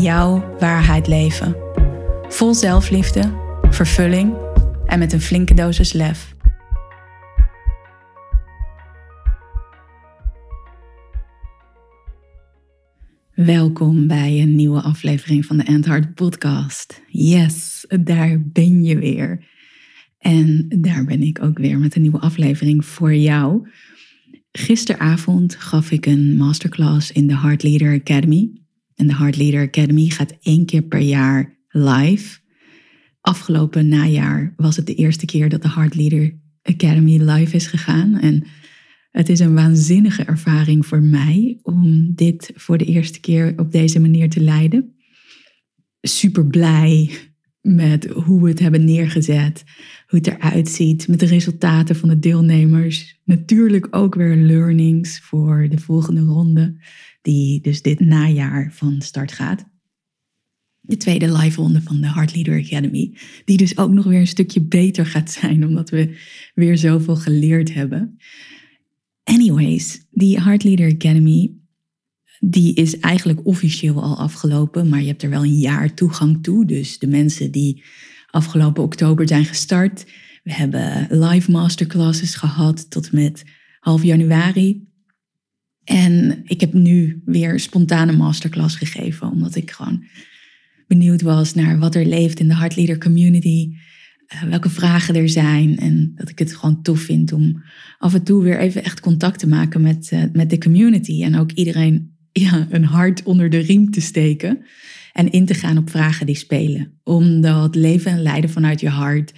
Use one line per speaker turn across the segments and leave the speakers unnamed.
jouw waarheid leven. Vol zelfliefde, vervulling en met een flinke dosis lef. Welkom bij een nieuwe aflevering van de Endhard Podcast. Yes, daar ben je weer. En daar ben ik ook weer met een nieuwe aflevering voor jou. Gisteravond gaf ik een masterclass in de Heart Leader Academy. En de Heart Leader Academy gaat één keer per jaar live. Afgelopen najaar was het de eerste keer dat de Heart Leader Academy live is gegaan. En het is een waanzinnige ervaring voor mij om dit voor de eerste keer op deze manier te leiden. Super blij met hoe we het hebben neergezet, hoe het eruit ziet, met de resultaten van de deelnemers. Natuurlijk ook weer learnings voor de volgende ronde die dus dit najaar van start gaat. De tweede live ronde van de Heart Leader Academy, die dus ook nog weer een stukje beter gaat zijn, omdat we weer zoveel geleerd hebben. Anyways, die Heart Leader Academy, die is eigenlijk officieel al afgelopen, maar je hebt er wel een jaar toegang toe. Dus de mensen die afgelopen oktober zijn gestart, we hebben live masterclasses gehad tot met half januari. En ik heb nu weer spontane masterclass gegeven, omdat ik gewoon benieuwd was naar wat er leeft in de Heart Leader community, uh, welke vragen er zijn en dat ik het gewoon tof vind om af en toe weer even echt contact te maken met, uh, met de community en ook iedereen ja, een hart onder de riem te steken en in te gaan op vragen die spelen. Omdat leven en leiden vanuit je hart,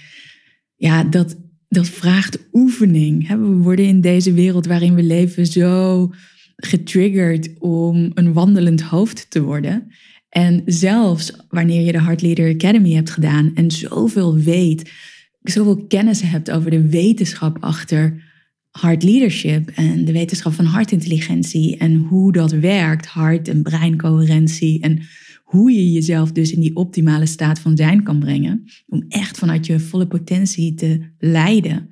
ja, dat, dat vraagt oefening. We worden in deze wereld waarin we leven zo getriggerd om een wandelend hoofd te worden. En zelfs wanneer je de Heart Leader Academy hebt gedaan en zoveel weet, zoveel kennis hebt over de wetenschap achter hard leadership en de wetenschap van hartintelligentie en hoe dat werkt, hart- en breincoherentie en hoe je jezelf dus in die optimale staat van zijn kan brengen, om echt vanuit je volle potentie te leiden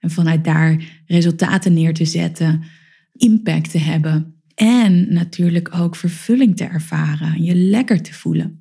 en vanuit daar resultaten neer te zetten impact te hebben. En natuurlijk ook vervulling te ervaren, je lekker te voelen.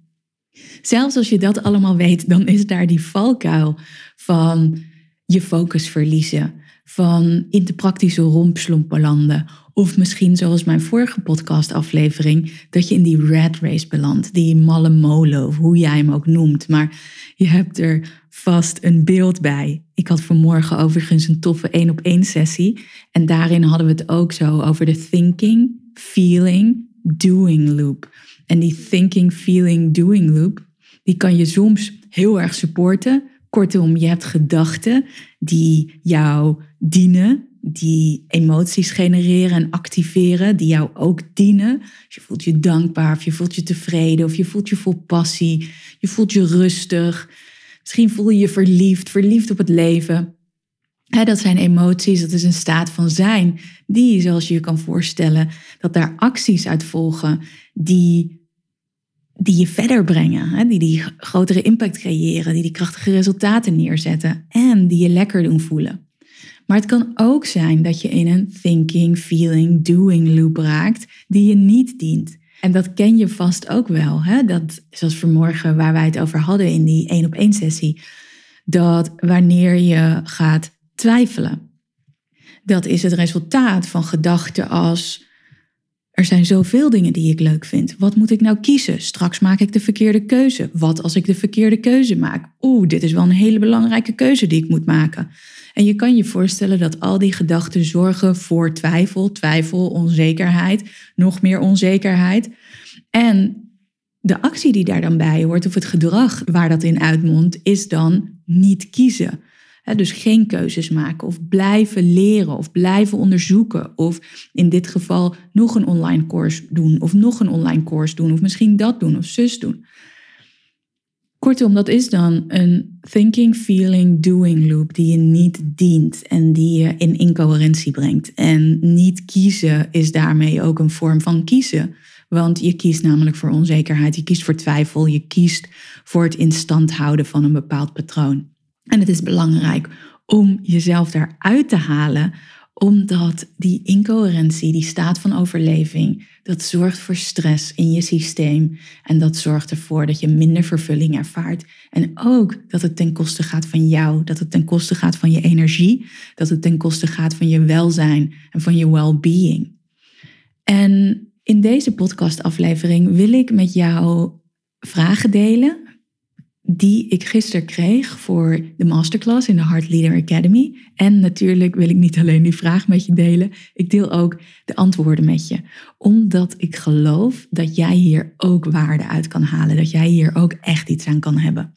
Zelfs als je dat allemaal weet, dan is daar die valkuil van je focus verliezen, van in de praktische rompslompen landen. Of misschien zoals mijn vorige podcastaflevering, dat je in die red race belandt, die malle molen, of hoe jij hem ook noemt. Maar je hebt er vast een beeld bij. Ik had vanmorgen overigens een toffe één op één sessie. En daarin hadden we het ook zo over de thinking, feeling, doing loop. En die thinking, feeling, doing loop, die kan je soms heel erg supporten. Kortom, je hebt gedachten die jou dienen, die emoties genereren en activeren, die jou ook dienen. Je voelt je dankbaar, of je voelt je tevreden, of je voelt je vol passie, je voelt je rustig. Misschien voel je je verliefd, verliefd op het leven. dat zijn emoties, dat is een staat van zijn, die, zoals je je kan voorstellen, dat daar acties uit volgen die, die je verder brengen, die die grotere impact creëren, die die krachtige resultaten neerzetten en die je lekker doen voelen. Maar het kan ook zijn dat je in een thinking, feeling, doing loop raakt die je niet dient. En dat ken je vast ook wel. Hè? Dat, zoals vanmorgen waar wij het over hadden in die één op één sessie. Dat wanneer je gaat twijfelen. Dat is het resultaat van gedachten als er zijn zoveel dingen die ik leuk vind. Wat moet ik nou kiezen? Straks maak ik de verkeerde keuze. Wat als ik de verkeerde keuze maak? Oeh, dit is wel een hele belangrijke keuze die ik moet maken. En je kan je voorstellen dat al die gedachten zorgen voor twijfel, twijfel, onzekerheid, nog meer onzekerheid. En de actie die daar dan bij hoort, of het gedrag waar dat in uitmondt, is dan niet kiezen. Dus geen keuzes maken of blijven leren of blijven onderzoeken. Of in dit geval nog een online course doen of nog een online course doen of misschien dat doen of zus doen. Kortom, dat is dan een thinking, feeling, doing loop die je niet dient en die je in incoherentie brengt. En niet kiezen is daarmee ook een vorm van kiezen. Want je kiest namelijk voor onzekerheid, je kiest voor twijfel, je kiest voor het in stand houden van een bepaald patroon. En het is belangrijk om jezelf daaruit te halen, omdat die incoherentie, die staat van overleving, dat zorgt voor stress in je systeem en dat zorgt ervoor dat je minder vervulling ervaart. En ook dat het ten koste gaat van jou, dat het ten koste gaat van je energie, dat het ten koste gaat van je welzijn en van je well-being. En in deze podcastaflevering wil ik met jou vragen delen die ik gisteren kreeg voor de masterclass in de Heart Leader Academy. En natuurlijk wil ik niet alleen die vraag met je delen, ik deel ook de antwoorden met je. Omdat ik geloof dat jij hier ook waarde uit kan halen, dat jij hier ook echt iets aan kan hebben.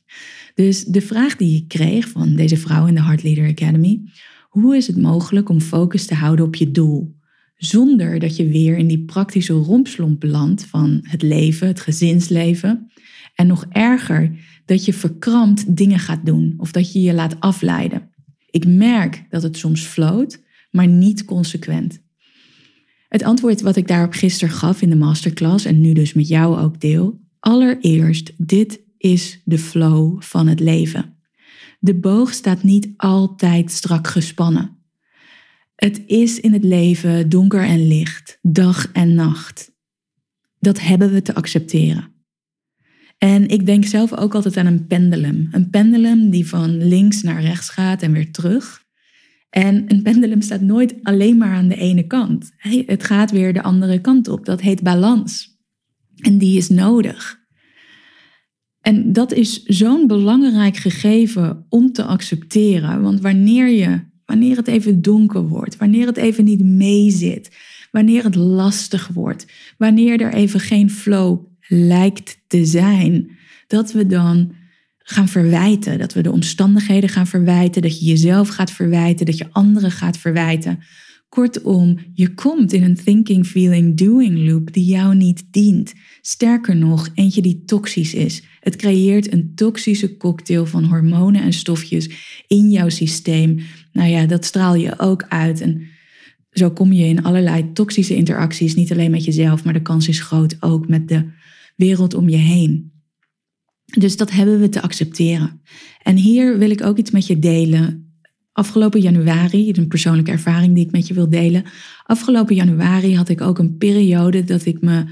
Dus de vraag die ik kreeg van deze vrouw in de Heart Leader Academy, hoe is het mogelijk om focus te houden op je doel? Zonder dat je weer in die praktische rompslomp belandt van het leven, het gezinsleven. En nog erger, dat je verkrampt dingen gaat doen of dat je je laat afleiden. Ik merk dat het soms floot, maar niet consequent. Het antwoord wat ik daarop gisteren gaf in de masterclass en nu dus met jou ook deel. Allereerst, dit is de flow van het leven. De boog staat niet altijd strak gespannen. Het is in het leven donker en licht, dag en nacht. Dat hebben we te accepteren. En ik denk zelf ook altijd aan een pendulum. Een pendulum die van links naar rechts gaat en weer terug. En een pendulum staat nooit alleen maar aan de ene kant. Het gaat weer de andere kant op. Dat heet balans. En die is nodig. En dat is zo'n belangrijk gegeven om te accepteren. Want wanneer je Wanneer het even donker wordt, wanneer het even niet meezit, wanneer het lastig wordt, wanneer er even geen flow lijkt te zijn, dat we dan gaan verwijten, dat we de omstandigheden gaan verwijten, dat je jezelf gaat verwijten, dat je anderen gaat verwijten. Kortom, je komt in een thinking, feeling, doing loop die jou niet dient. Sterker nog, eentje die toxisch is. Het creëert een toxische cocktail van hormonen en stofjes in jouw systeem. Nou ja, dat straal je ook uit. En zo kom je in allerlei toxische interacties, niet alleen met jezelf, maar de kans is groot ook met de wereld om je heen. Dus dat hebben we te accepteren. En hier wil ik ook iets met je delen Afgelopen januari, een persoonlijke ervaring die ik met je wil delen. Afgelopen januari had ik ook een periode dat ik me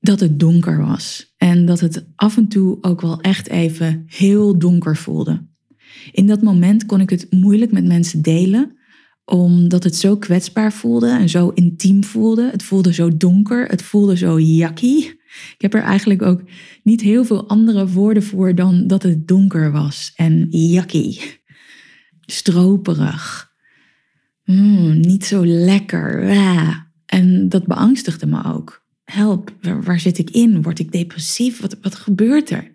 dat het donker was en dat het af en toe ook wel echt even heel donker voelde. In dat moment kon ik het moeilijk met mensen delen, omdat het zo kwetsbaar voelde en zo intiem voelde. Het voelde zo donker, het voelde zo jakkie. Ik heb er eigenlijk ook niet heel veel andere woorden voor dan dat het donker was en jakkie stroperig. Mm, niet zo lekker. En dat beangstigde me ook. Help, waar, zit ik in? Word ik depressief? Wat, wat gebeurt er?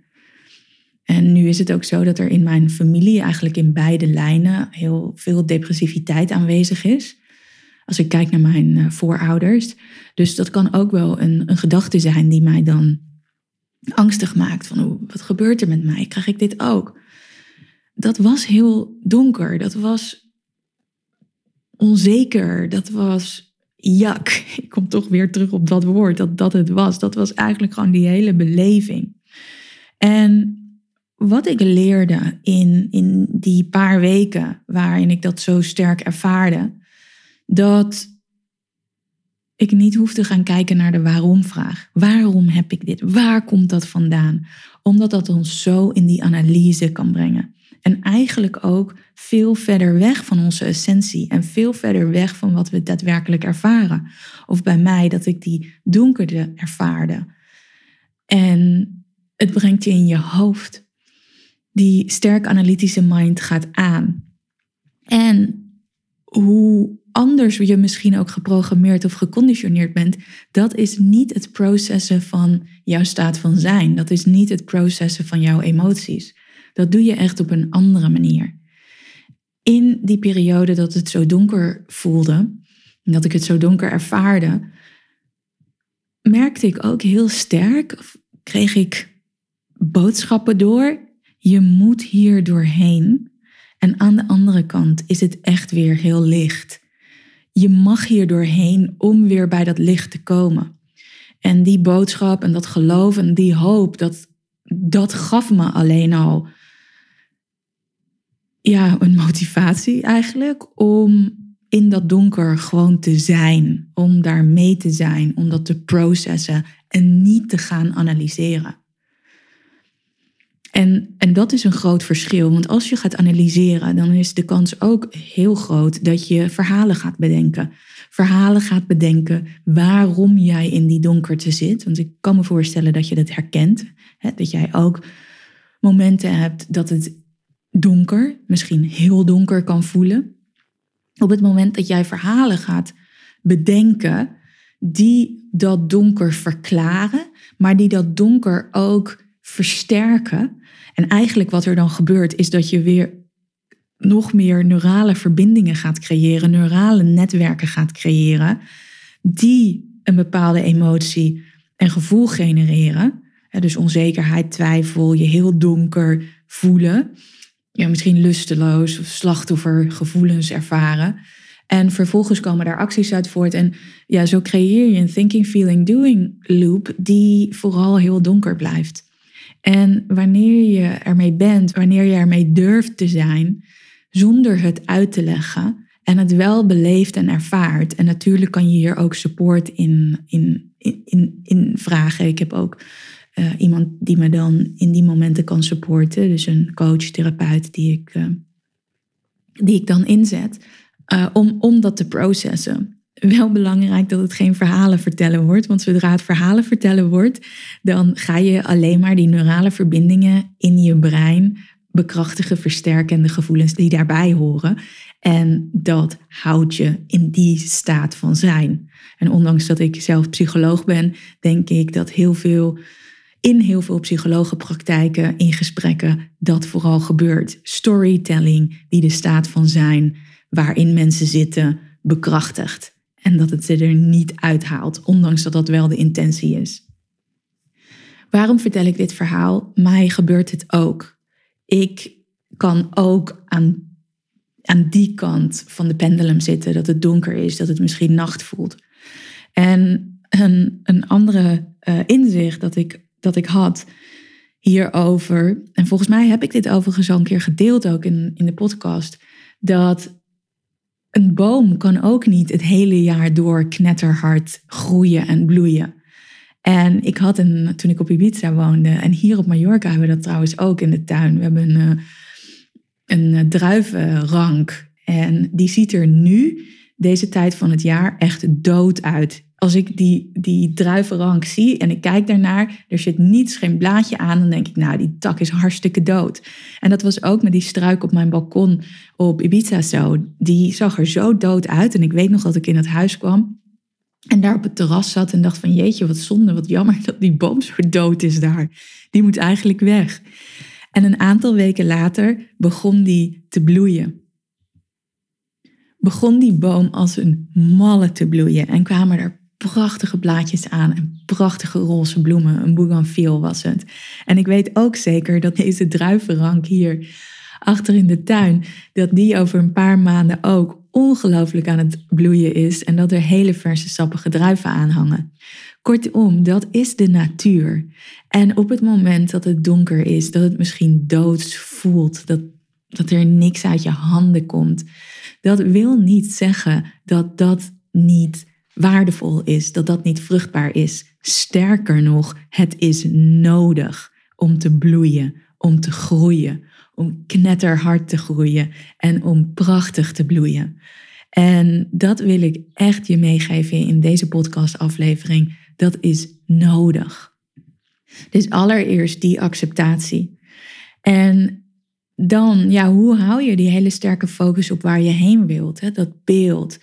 En nu is het ook zo dat er in mijn familie, eigenlijk in beide lijnen, heel veel depressiviteit aanwezig is. Als ik kijk naar mijn eh, voorouders. Dus dat kan ook wel een, een gedachte zijn die mij dan angstig maakt. Van wat gebeurt er met mij? Krijg ik dit ook? dat was heel donker. Dat was onzeker. Dat was jak. Ik kom toch weer terug op dat woord, dat dat het was. Dat was eigenlijk gewoon die hele beleving. En wat ik leerde in, in die paar weken waarin ik dat zo sterk ervaarde, dat ik niet hoef te gaan kijken naar de waarom-vraag. Waarom heb ik dit? Waar komt dat vandaan? Omdat dat ons zo in die analyse kan brengen. En eigenlijk ook veel verder weg van onze essentie en veel verder weg van wat we daadwerkelijk ervaren. Of bij mij dat ik die donkerde ervaarde. En het brengt je in je hoofd. Die sterk analytische mind gaat aan. En hoe anders je misschien ook geprogrammeerd of geconditioneerd bent, dat is niet het processen van jouw staat van zijn. Dat is niet het processen van jouw emoties. Dat doe je echt op een andere manier. in die periode dat het zo donker voelde, dat ik het zo donker ervaarde, merkte ik ook heel sterk, kreeg ik boodschappen door, je moet hier doorheen. En aan de andere kant is het echt weer heel licht. Je mag hier doorheen om weer bij dat licht te komen. En die boodschap en dat geloof en die hoop, dat, dat gaf me alleen al ja, een motivatie eigenlijk om in dat donker gewoon te zijn, om daar mee te zijn, om dat te processen en niet te gaan analyseren. En, en dat is een groot verschil, want als je gaat analyseren, dan is de kans ook heel groot dat je verhalen gaat bedenken. Verhalen gaat bedenken waarom jij in die donkerte zit. Want ik kan me voorstellen dat je dat herkent. Hè? Dat jij ook momenten hebt dat het donker, misschien heel donker kan voelen. Op het moment dat jij verhalen gaat bedenken die dat donker verklaren, maar die dat donker ook versterken. En eigenlijk wat er dan gebeurt is dat je weer nog meer neurale verbindingen gaat creëren, neurale netwerken gaat creëren, die een bepaalde emotie en gevoel genereren. Dus onzekerheid, twijfel, je heel donker voelen ja, misschien lusteloos of slachtoffergevoelens ervaren. En vervolgens komen daar acties uit voort. En ja, zo creëer je een thinking, feeling, doing loop die vooral heel donker blijft. En wanneer je ermee bent, wanneer je ermee durft te zijn, zonder het uit te leggen en het wel beleeft en ervaart. En natuurlijk kan je hier ook support in, in, in, in vragen. Ik heb ook uh, iemand die me dan in die momenten kan supporten. Dus een coach, therapeut die ik, uh, die ik dan inzet. Uh, om, om dat te processen. Wel belangrijk dat het geen verhalen vertellen wordt. Want zodra het verhalen vertellen wordt, dan ga je alleen maar die neurale verbindingen in je brein bekrachtigen, versterken en de gevoelens die daarbij horen. En dat houdt je in die staat van zijn. En ondanks dat ik zelf psycholoog ben, denk ik dat heel veel in heel veel psychologenpraktijken, in gesprekken, dat vooral gebeurt. Storytelling die de staat van zijn waarin mensen zitten bekrachtigt. En dat het ze er niet uithaalt, ondanks dat dat wel de intentie is. Waarom vertel ik dit verhaal? Mij gebeurt het ook. Ik kan ook aan, aan die kant van de pendulum zitten, dat het donker is, dat het misschien nacht voelt. En een, een andere uh, inzicht dat ik dat ik had hierover. En volgens mij heb ik dit overigens al een keer gedeeld ook in, in de podcast. Dat een boom kan ook niet het hele jaar door knetterhard groeien en bloeien. En ik had een, toen ik op Ibiza woonde, en hier op Mallorca hebben we dat trouwens ook in de tuin. We hebben een, eh, een druivenrank. En die ziet er nu, deze tijd van het jaar, echt dood uit als ik die, die druivenrank zie en ik kijk daarnaar, er zit niets, geen blaadje aan, dan denk ik, nou, die tak is hartstikke dood. En dat was ook met die struik op mijn balkon op Ibiza zo. Die zag er zo dood uit. En ik weet nog dat ik in het huis kwam en daar op het terras zat en dacht van, jeetje, wat zonde, wat jammer dat die boom zo dood is daar. Die moet eigenlijk weg. En een aantal weken later begon die te bloeien begon die boom als een malle te bloeien en kwamen er prachtige blaadjes aan en prachtige roze bloemen. Een bougainville was het. En ik weet ook zeker dat deze druivenrank hier achter in de tuin, dat die over een paar maanden ook ongelooflijk aan het bloeien is en dat er hele verse sappige druiven aan hangen. Kortom, dat is de natuur. En op het moment dat het donker is, dat het misschien doods voelt, dat, dat er niks uit je handen komt, dat wil niet zeggen dat dat niet waardevol is, dat dat niet vruchtbaar is. Sterker nog, het is nodig om te bloeien, om te groeien, om knetterhard te groeien en om prachtig te bloeien. En dat wil ik echt je meegeven in deze podcastaflevering. Dat is nodig. Dus allereerst die acceptatie. En dan, ja, hoe hou je die hele sterke focus op waar je heen wilt? Hè? Dat beeld,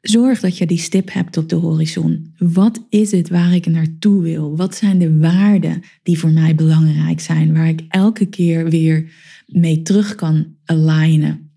zorg dat je die stip hebt op de horizon. Wat is het waar ik naartoe wil? Wat zijn de waarden die voor mij belangrijk zijn, waar ik elke keer weer mee terug kan alignen?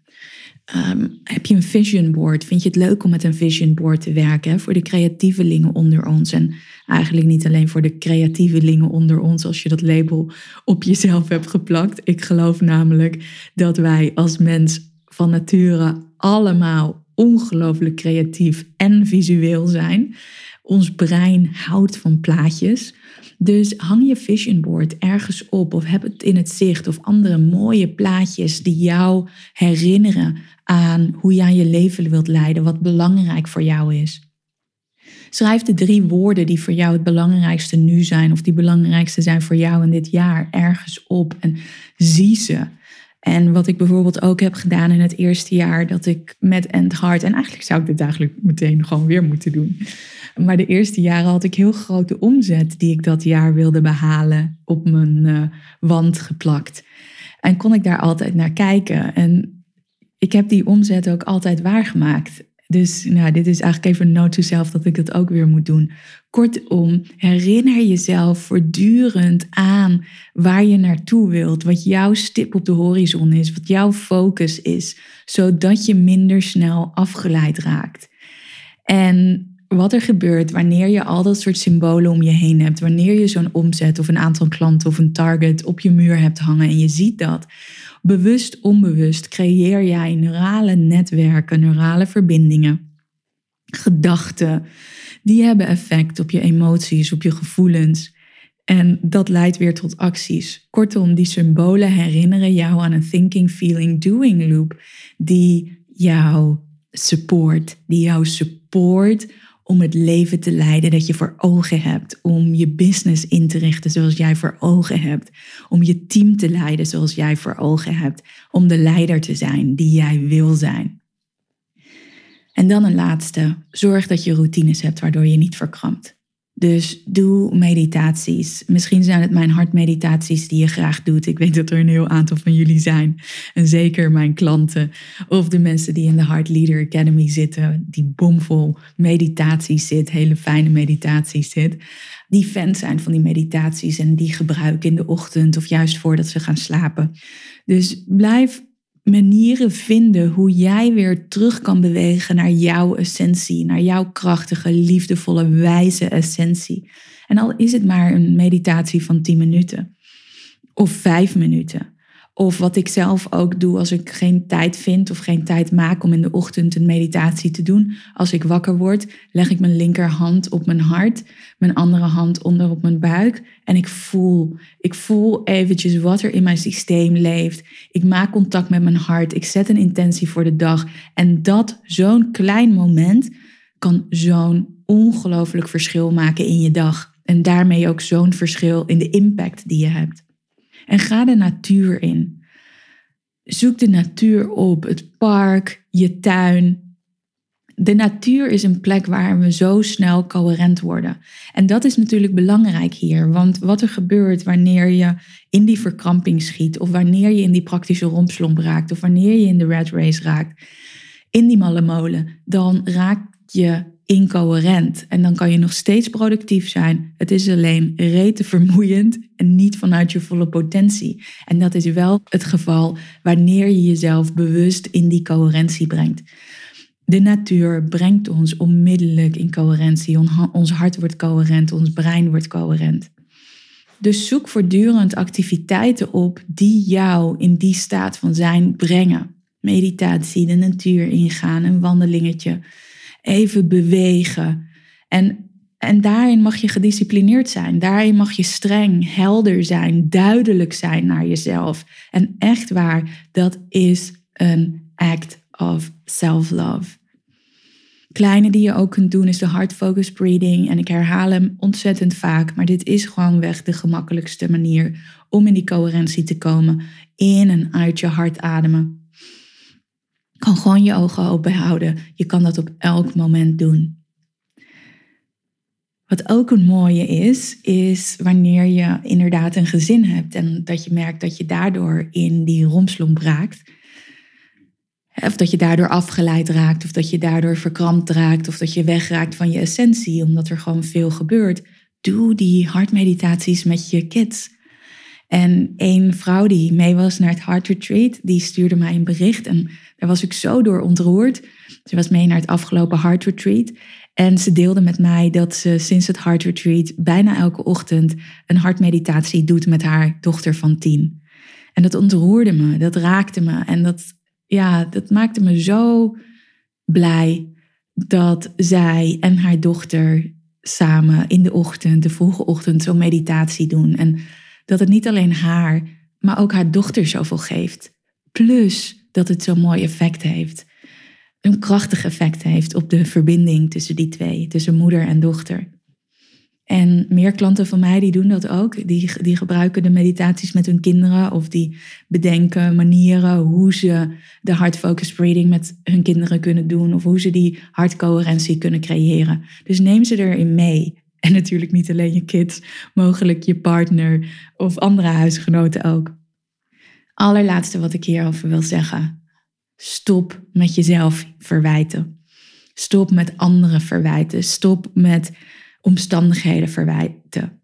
Ehm, heb je een vision board? Vind je het leuk om met een vision board te werken voor de creatievelingen onder ons? En eigenlijk niet alleen voor de creatievelingen onder ons, als je dat label op jezelf hebt geplakt. Ik geloof namelijk dat wij als mens van nature allemaal ongelooflijk creatief en visueel zijn. Ons brein houdt van plaatjes. Dus hang je vision board ergens op of heb het in het zicht of andere mooie plaatjes die jou herinneren aan hoe jij je leven wilt leiden, wat belangrijk voor jou is. Schrijf de drie woorden die voor jou het belangrijkste nu zijn of die belangrijkste zijn voor jou in dit jaar ergens op en zie ze. En wat ik bijvoorbeeld ook heb gedaan in het eerste jaar dat ik met End Heart, en eigenlijk zou ik dit eigenlijk meteen gewoon weer moeten doen. Maar de eerste jaren had ik heel grote omzet die ik dat jaar wilde behalen op mijn uh, wand geplakt. En kon ik daar altijd naar kijken. En ik heb die omzet ook altijd waargemaakt. Dus nou, dit is eigenlijk even een self dat ik dat ook weer moet doen. Kortom, herinner jezelf voortdurend aan waar je naartoe wilt, wat jouw stip op de horizon is, wat jouw focus is, zodat je minder snel afgeleid raakt. En wat er gebeurt wanneer je al dat soort symbolen om je heen hebt, wanneer je zo'n omzet of een aantal klanten of een target op je muur hebt hangen en je ziet dat, bewust, onbewust creëer jij neurale netwerken, neurale verbindingen, gedachten, die hebben effect op je emoties, op je gevoelens. En dat leidt weer tot acties. Kortom, die symbolen herinneren jou aan een thinking, feeling, doing loop die jou support, die jou support om het leven te leiden dat je voor ogen hebt, om je business in te richten zoals jij voor ogen hebt, om je team te leiden zoals jij voor ogen hebt, om de leider te zijn die jij wil zijn. En dan een laatste, zorg dat je routines hebt waardoor je niet verkrampt. Dus doe meditaties. Misschien zijn het mijn hartmeditaties die je graag doet. Ik weet dat er een heel aantal van jullie zijn. En zeker mijn klanten of de mensen die in de Heart Leader Academy zitten, die bomvol meditaties zit, hele fijne meditaties zit. Die fans zijn van die meditaties en die gebruiken in de ochtend of juist voordat ze gaan slapen. Dus blijf manieren vinden hoe jij weer terug kan bewegen naar jouw essentie, naar jouw krachtige, liefdevolle, wijze essentie. En al is het maar een meditatie van 10 minuten of 5 minuten. Of wat ik zelf ook doe als ik geen tijd vind of geen tijd maak om in de ochtend een meditatie te doen. Als ik wakker word, leg ik mijn linkerhand op mijn hart, mijn andere hand onder op mijn buik en ik voel. Ik voel eventjes wat er in mijn systeem leeft. Ik maak contact met mijn hart. Ik zet een intentie voor de dag. En dat, zo'n klein moment, kan zo'n ongelooflijk verschil maken in je dag. En daarmee ook zo'n verschil in de impact die je hebt. En ga de natuur in. Zoek de natuur op, het park, je tuin. De natuur is een plek waar we zo snel coherent worden. En dat is natuurlijk belangrijk hier, want wat er gebeurt wanneer je in die verkramping schiet, of wanneer je in die praktische rompslomp raakt, of wanneer je in de red race raakt, in die malle molen, dan raak je incoherent. En dan kan je nog steeds productief zijn. Het is alleen rete vermoeiend en niet vanuit je volle potentie. En dat is wel het geval wanneer je jezelf bewust in die coherentie brengt. De natuur brengt ons onmiddellijk in coherentie. Ons hart wordt coherent, ons brein wordt coherent. Dus zoek voortdurend activiteiten op die jou in die staat van zijn brengen. Meditatie, de natuur ingaan, een wandelingetje even bewegen. En, en daarin mag je gedisciplineerd zijn. Daarin mag je streng, helder zijn, duidelijk zijn naar jezelf. En echt waar, dat is een act of self-love. Kleine die je ook kunt doen is de heart focus breathing. En ik herhaal hem ontzettend vaak, maar dit is gewoonweg de gemakkelijkste manier om in die coherentie te komen. In en uit je hart ademen kan gewoon je ogen open houden. Je kan dat op elk moment doen. Wat ook een mooie is, is wanneer je inderdaad een gezin hebt en dat je merkt dat je daardoor in die romslomp raakt. Of dat je daardoor afgeleid raakt, of dat je daardoor verkrampt raakt, of dat je wegraakt van je essentie, omdat er gewoon veel gebeurt. Doe die hartmeditaties met je kids. En een vrouw die mee was naar het Heart Retreat, die stuurde mij een bericht. En daar was ik zo door ontroerd. Ze was mee naar het afgelopen Heart Retreat. En ze deelde met mij dat ze sinds het Heart Retreat bijna elke ochtend een hartmeditatie doet met haar dochter van tien. En dat ontroerde me, dat raakte me. En dat, ja, dat maakte me zo blij dat zij en haar dochter samen in de ochtend, de vroege ochtend, zo'n meditatie doen. En dat het niet alleen haar, maar ook haar dochter zoveel geeft. Plus dat het zo'n mooi effect heeft. Een krachtig effect heeft op de verbinding tussen die twee, tussen moeder en dochter. En meer klanten van mij die doen dat ook. Die, die gebruiken de meditaties met hun kinderen of die bedenken manieren hoe ze de heart focus breathing met hun kinderen kunnen doen of hoe ze die hartcoherentie kunnen creëren. Dus neem ze erin mee. En natuurlijk niet alleen je kids, mogelijk je partner of andere huisgenoten ook. Allerlaatste wat ik hierover wil zeggen. Stop met jezelf verwijten. Stop met anderen verwijten. Stop met omstandigheden verwijten.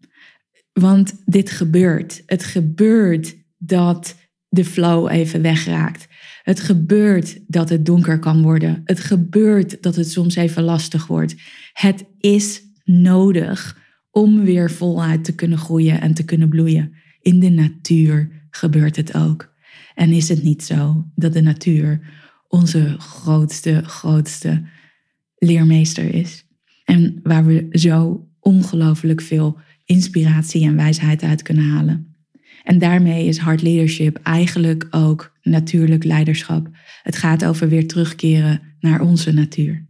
Want dit gebeurt. Het gebeurt dat de flow even wegraakt. Het gebeurt dat het donker kan worden. Het gebeurt dat het soms even lastig wordt. Het is nodig om weer voluit te kunnen groeien en te kunnen bloeien. In de natuur gebeurt het ook. En is het niet zo dat de natuur onze grootste, grootste leermeester is? En waar we zo ongelooflijk veel inspiratie en wijsheid uit kunnen halen. En daarmee is hard leadership eigenlijk ook natuurlijk leiderschap. Het gaat over weer terugkeren naar onze natuur.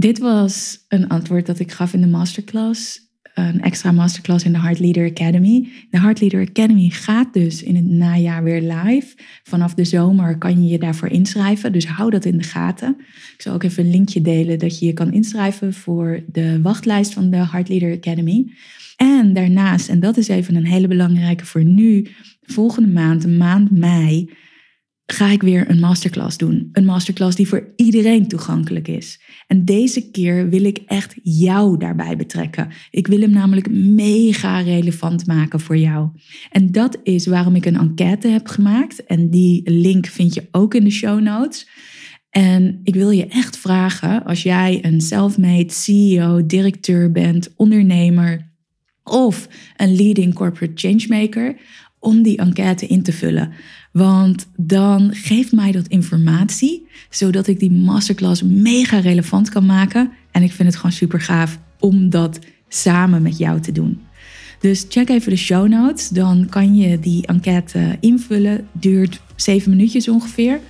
Dit was een antwoord dat ik gaf in de masterclass. Een extra masterclass in de Heart Leader Academy. De Heart Leader Academy gaat dus in het najaar weer live. Vanaf de zomer kan je je daarvoor inschrijven. Dus hou dat in de gaten. Ik zal ook even een linkje delen dat je je kan inschrijven voor de wachtlijst van de Heart Leader Academy. En daarnaast, en dat is even een hele belangrijke voor nu, volgende maand, maand mei, ga ik weer een masterclass doen. Een masterclass die voor iedereen toegankelijk is. En deze keer wil ik echt jou daarbij betrekken. Ik wil hem namelijk mega relevant maken voor jou. En dat is waarom ik een enquête heb gemaakt. En die link vind je ook in de show notes. En ik wil je echt vragen, als jij een self-made CEO, directeur bent, ondernemer of een leading corporate changemaker, om die enquête in te vullen. Want dan geeft mij dat informatie, zodat ik die masterclass mega relevant kan maken. En ik vind het gewoon super gaaf om dat samen met jou te doen. Dus check even de show notes, dan kan je die enquête invullen. Duurt zeven minuutjes ongeveer.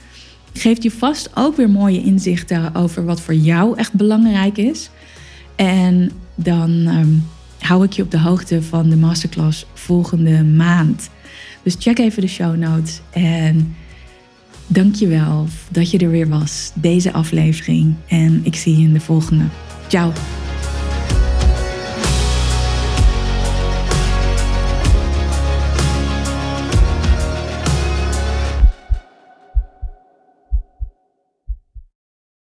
Geeft je vast ook weer mooie inzichten over wat voor jou echt belangrijk is. En dan um, hou ik je op de hoogte van de masterclass volgende maand. Dus check even de show notes en dankjewel dat je er weer was, deze aflevering. En ik zie je in de volgende. Ciao!